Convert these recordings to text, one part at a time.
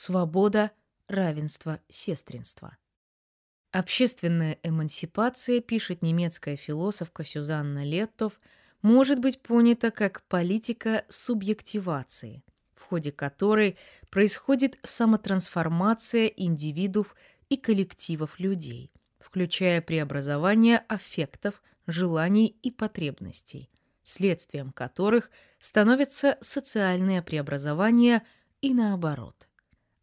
свобода, равенство, сестринство. Общественная эмансипация, пишет немецкая философка Сюзанна Леттов, может быть понята как политика субъективации, в ходе которой происходит самотрансформация индивидуов и коллективов людей, включая преобразование аффектов, желаний и потребностей, следствием которых становятся социальные преобразования и наоборот.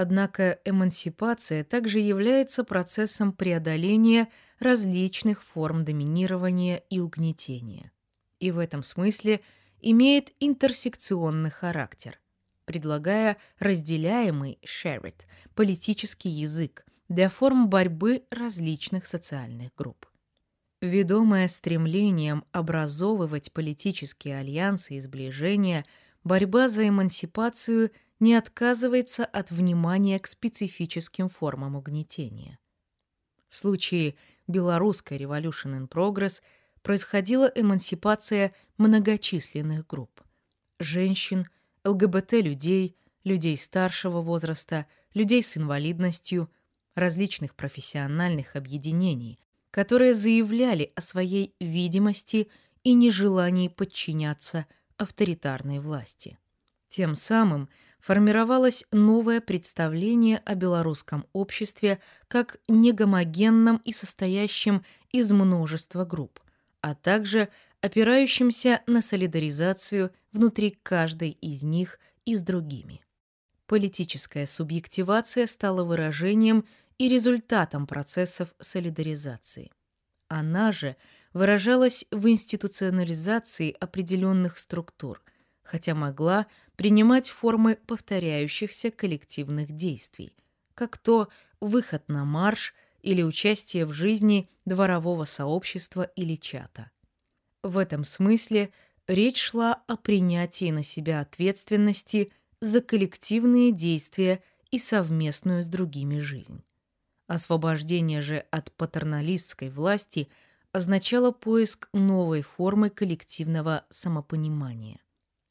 Однако эмансипация также является процессом преодоления различных форм доминирования и угнетения. И в этом смысле имеет интерсекционный характер, предлагая разделяемый shared политический язык для форм борьбы различных социальных групп. Ведомая стремлением образовывать политические альянсы и сближения, борьба за эмансипацию – не отказывается от внимания к специфическим формам угнетения. В случае белорусской Revolution in Progress происходила эмансипация многочисленных групп – женщин, ЛГБТ-людей, людей старшего возраста, людей с инвалидностью, различных профессиональных объединений, которые заявляли о своей видимости и нежелании подчиняться авторитарной власти. Тем самым – формировалось новое представление о белорусском обществе как негомогенном и состоящем из множества групп, а также опирающимся на солидаризацию внутри каждой из них и с другими. Политическая субъективация стала выражением и результатом процессов солидаризации. Она же выражалась в институционализации определенных структур, хотя могла принимать формы повторяющихся коллективных действий, как то выход на марш или участие в жизни дворового сообщества или чата. В этом смысле речь шла о принятии на себя ответственности за коллективные действия и совместную с другими жизнь. Освобождение же от патерналистской власти означало поиск новой формы коллективного самопонимания,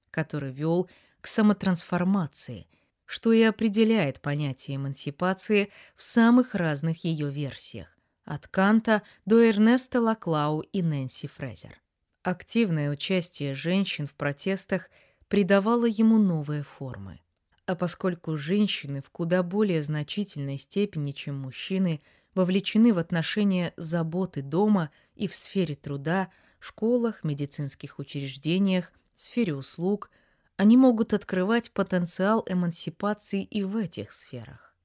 который вел самотрансформации, что и определяет понятие эмансипации в самых разных ее версиях, от Канта до Эрнеста Лаклау и Нэнси Фрезер. Активное участие женщин в протестах придавало ему новые формы. А поскольку женщины в куда более значительной степени, чем мужчины, вовлечены в отношения заботы дома и в сфере труда, школах, медицинских учреждениях, сфере услуг, они могут открывать потенциал эмансипации и в этих сферах.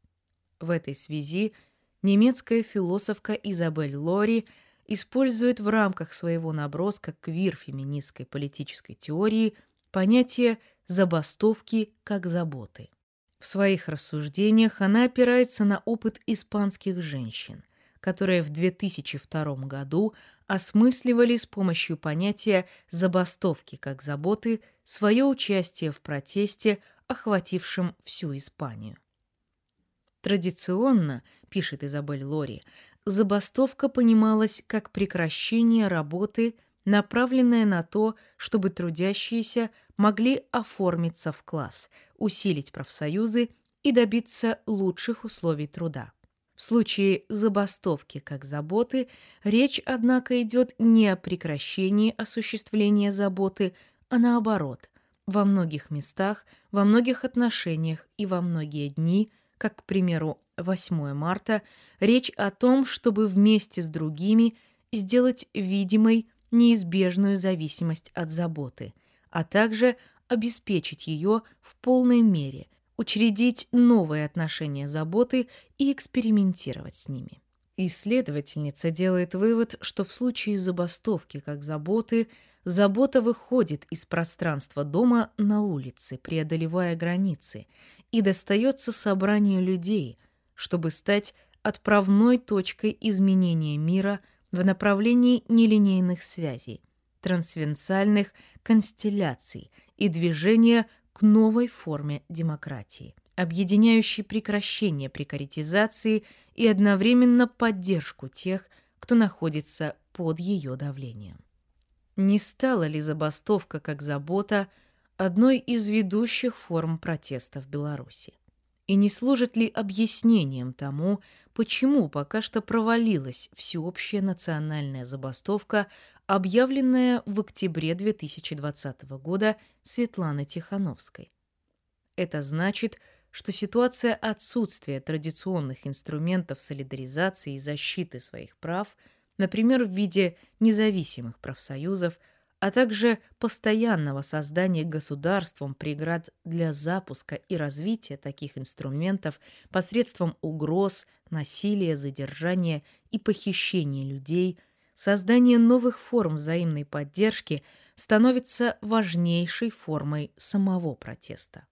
В этой связи немецкая философка Изабель Лори использует в рамках своего наброска квир-феминистской политической теории понятие «забастовки как заботы». В своих рассуждениях она опирается на опыт испанских женщин, которые в 2002 году осмысливали с помощью понятия «забастовки как заботы» свое участие в протесте, охватившем всю Испанию. Традиционно, пишет Изабель Лори, забастовка понималась как прекращение работы, направленное на то, чтобы трудящиеся могли оформиться в класс, усилить профсоюзы и добиться лучших условий труда. В случае забастовки как заботы речь, однако, идет не о прекращении осуществления заботы, а наоборот, во многих местах, во многих отношениях и во многие дни, как, к примеру, 8 марта, речь о том, чтобы вместе с другими сделать видимой неизбежную зависимость от заботы, а также обеспечить ее в полной мере, учредить новые отношения заботы и экспериментировать с ними. Исследовательница делает вывод, что в случае забастовки как заботы, забота выходит из пространства дома на улице, преодолевая границы, и достается собранию людей, чтобы стать отправной точкой изменения мира в направлении нелинейных связей, трансвенсальных констелляций и движения к новой форме демократии, объединяющей прекращение прекаритизации и одновременно поддержку тех, кто находится под ее давлением. Не стала ли забастовка как забота одной из ведущих форм протеста в Беларуси? И не служит ли объяснением тому, почему пока что провалилась всеобщая национальная забастовка, объявленная в октябре 2020 года Светланой Тихановской? Это значит, что ситуация отсутствия традиционных инструментов солидаризации и защиты своих прав, например, в виде независимых профсоюзов, а также постоянного создания государством преград для запуска и развития таких инструментов посредством угроз, насилия, задержания и похищения людей, создание новых форм взаимной поддержки становится важнейшей формой самого протеста.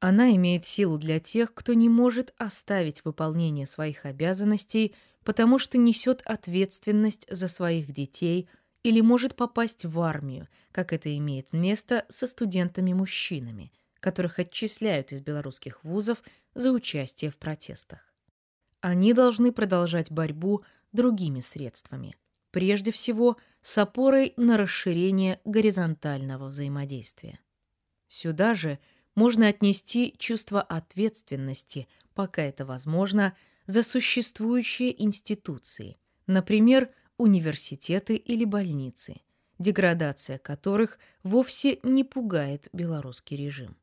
Она имеет силу для тех, кто не может оставить выполнение своих обязанностей, потому что несет ответственность за своих детей или может попасть в армию, как это имеет место со студентами-мужчинами, которых отчисляют из белорусских вузов за участие в протестах. Они должны продолжать борьбу другими средствами, прежде всего с опорой на расширение горизонтального взаимодействия. Сюда же – можно отнести чувство ответственности, пока это возможно, за существующие институции, например, университеты или больницы, деградация которых вовсе не пугает белорусский режим.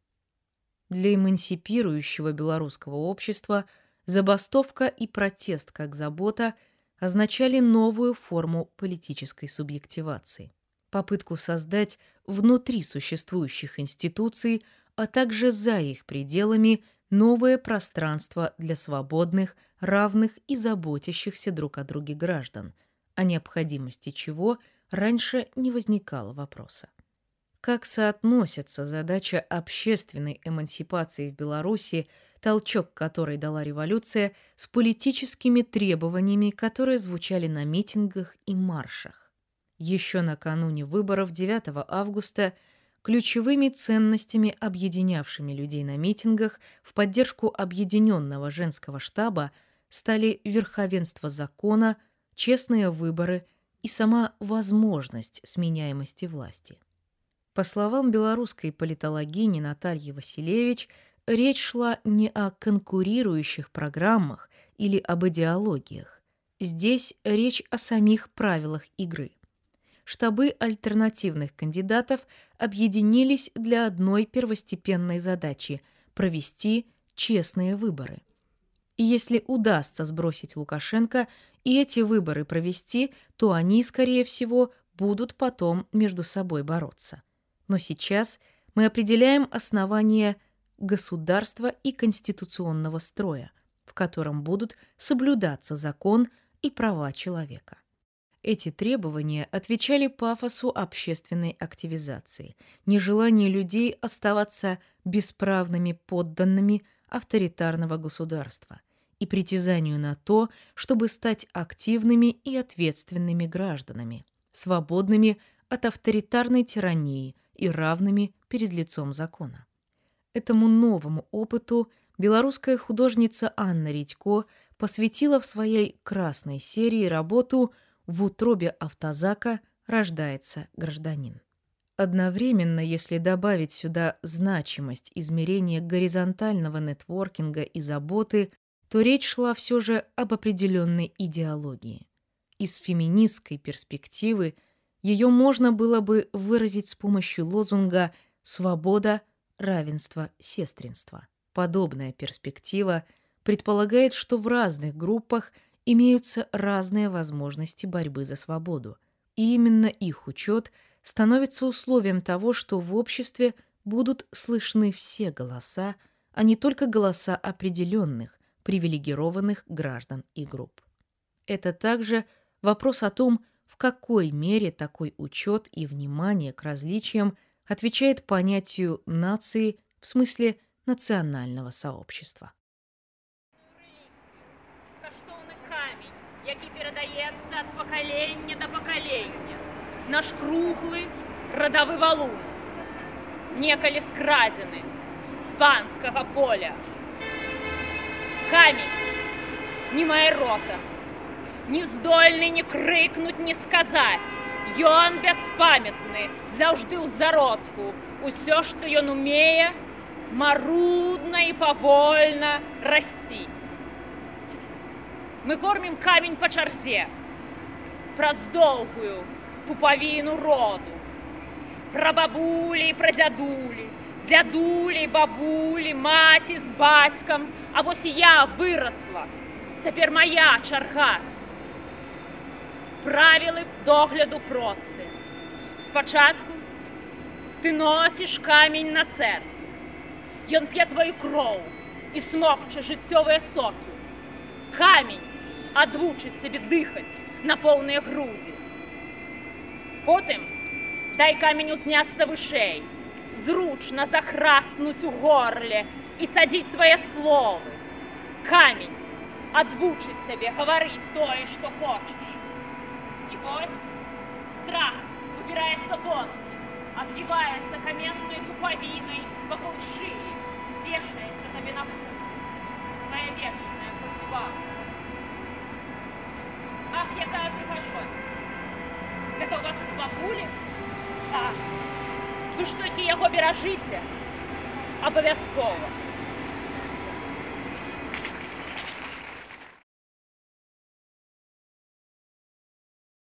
Для эмансипирующего белорусского общества забастовка и протест как забота означали новую форму политической субъективации, попытку создать внутри существующих институций – а также за их пределами новое пространство для свободных, равных и заботящихся друг о друге граждан, о необходимости чего раньше не возникало вопроса. Как соотносится задача общественной эмансипации в Беларуси, толчок которой дала революция, с политическими требованиями, которые звучали на митингах и маршах? Еще накануне выборов 9 августа – Ключевыми ценностями, объединявшими людей на митингах в поддержку объединенного женского штаба, стали верховенство закона, честные выборы и сама возможность сменяемости власти. По словам белорусской политологини Натальи Василевич, речь шла не о конкурирующих программах или об идеологиях. Здесь речь о самих правилах игры штабы альтернативных кандидатов объединились для одной первостепенной задачи – провести честные выборы. И если удастся сбросить Лукашенко и эти выборы провести, то они, скорее всего, будут потом между собой бороться. Но сейчас мы определяем основания государства и конституционного строя, в котором будут соблюдаться закон и права человека. Эти требования отвечали пафосу общественной активизации, нежеланию людей оставаться бесправными подданными авторитарного государства и притязанию на то, чтобы стать активными и ответственными гражданами, свободными от авторитарной тирании и равными перед лицом закона. Этому новому опыту белорусская художница Анна Редько посвятила в своей «Красной серии» работу – в утробе автозака рождается гражданин. Одновременно, если добавить сюда значимость измерения горизонтального нетворкинга и заботы, то речь шла все же об определенной идеологии. Из феминистской перспективы ее можно было бы выразить с помощью лозунга «свобода, равенство, сестринство». Подобная перспектива предполагает, что в разных группах – имеются разные возможности борьбы за свободу, и именно их учет становится условием того, что в обществе будут слышны все голоса, а не только голоса определенных, привилегированных граждан и групп. Это также вопрос о том, в какой мере такой учет и внимание к различиям отвечает понятию нации в смысле национального сообщества. які перадаецца ад пакалення да пакалення. Наш круглы радавы валун, некалі скрадзены з панскага поля. Камень не мае рота, не здольны не крыкнуць, не сказаць. Ён бяспамятны, заўжды ў зародку. Усё, што ён умее, марудна і павольна расці. Мы кормім камень па чарзе праз доўгую пупавіну роду, пра бабулі і пра дзядулі, дзядулі, бабулі, маці з бацькам, а вось я вырасла. Цяпер моя чарга. Правілы догляду простыя. Спачатку ты носіш камень на сэрцы. Ён п'е твою кроў і смокча жыццёвыя сокі. Камень адвучыць сабе дыхаць на поўныя грудзі. Потым дай камень узняцца вышэй, зручна захраснуць у горле і цадзіць твае словы. Камень адвучыць цябе гаварыць тое, што хочаш. І вось страх убіраецца вон, отбивается каменной туповиной вокруг шеи, вешается тебе на путь. Толькі яго беражыце. Абавязкова.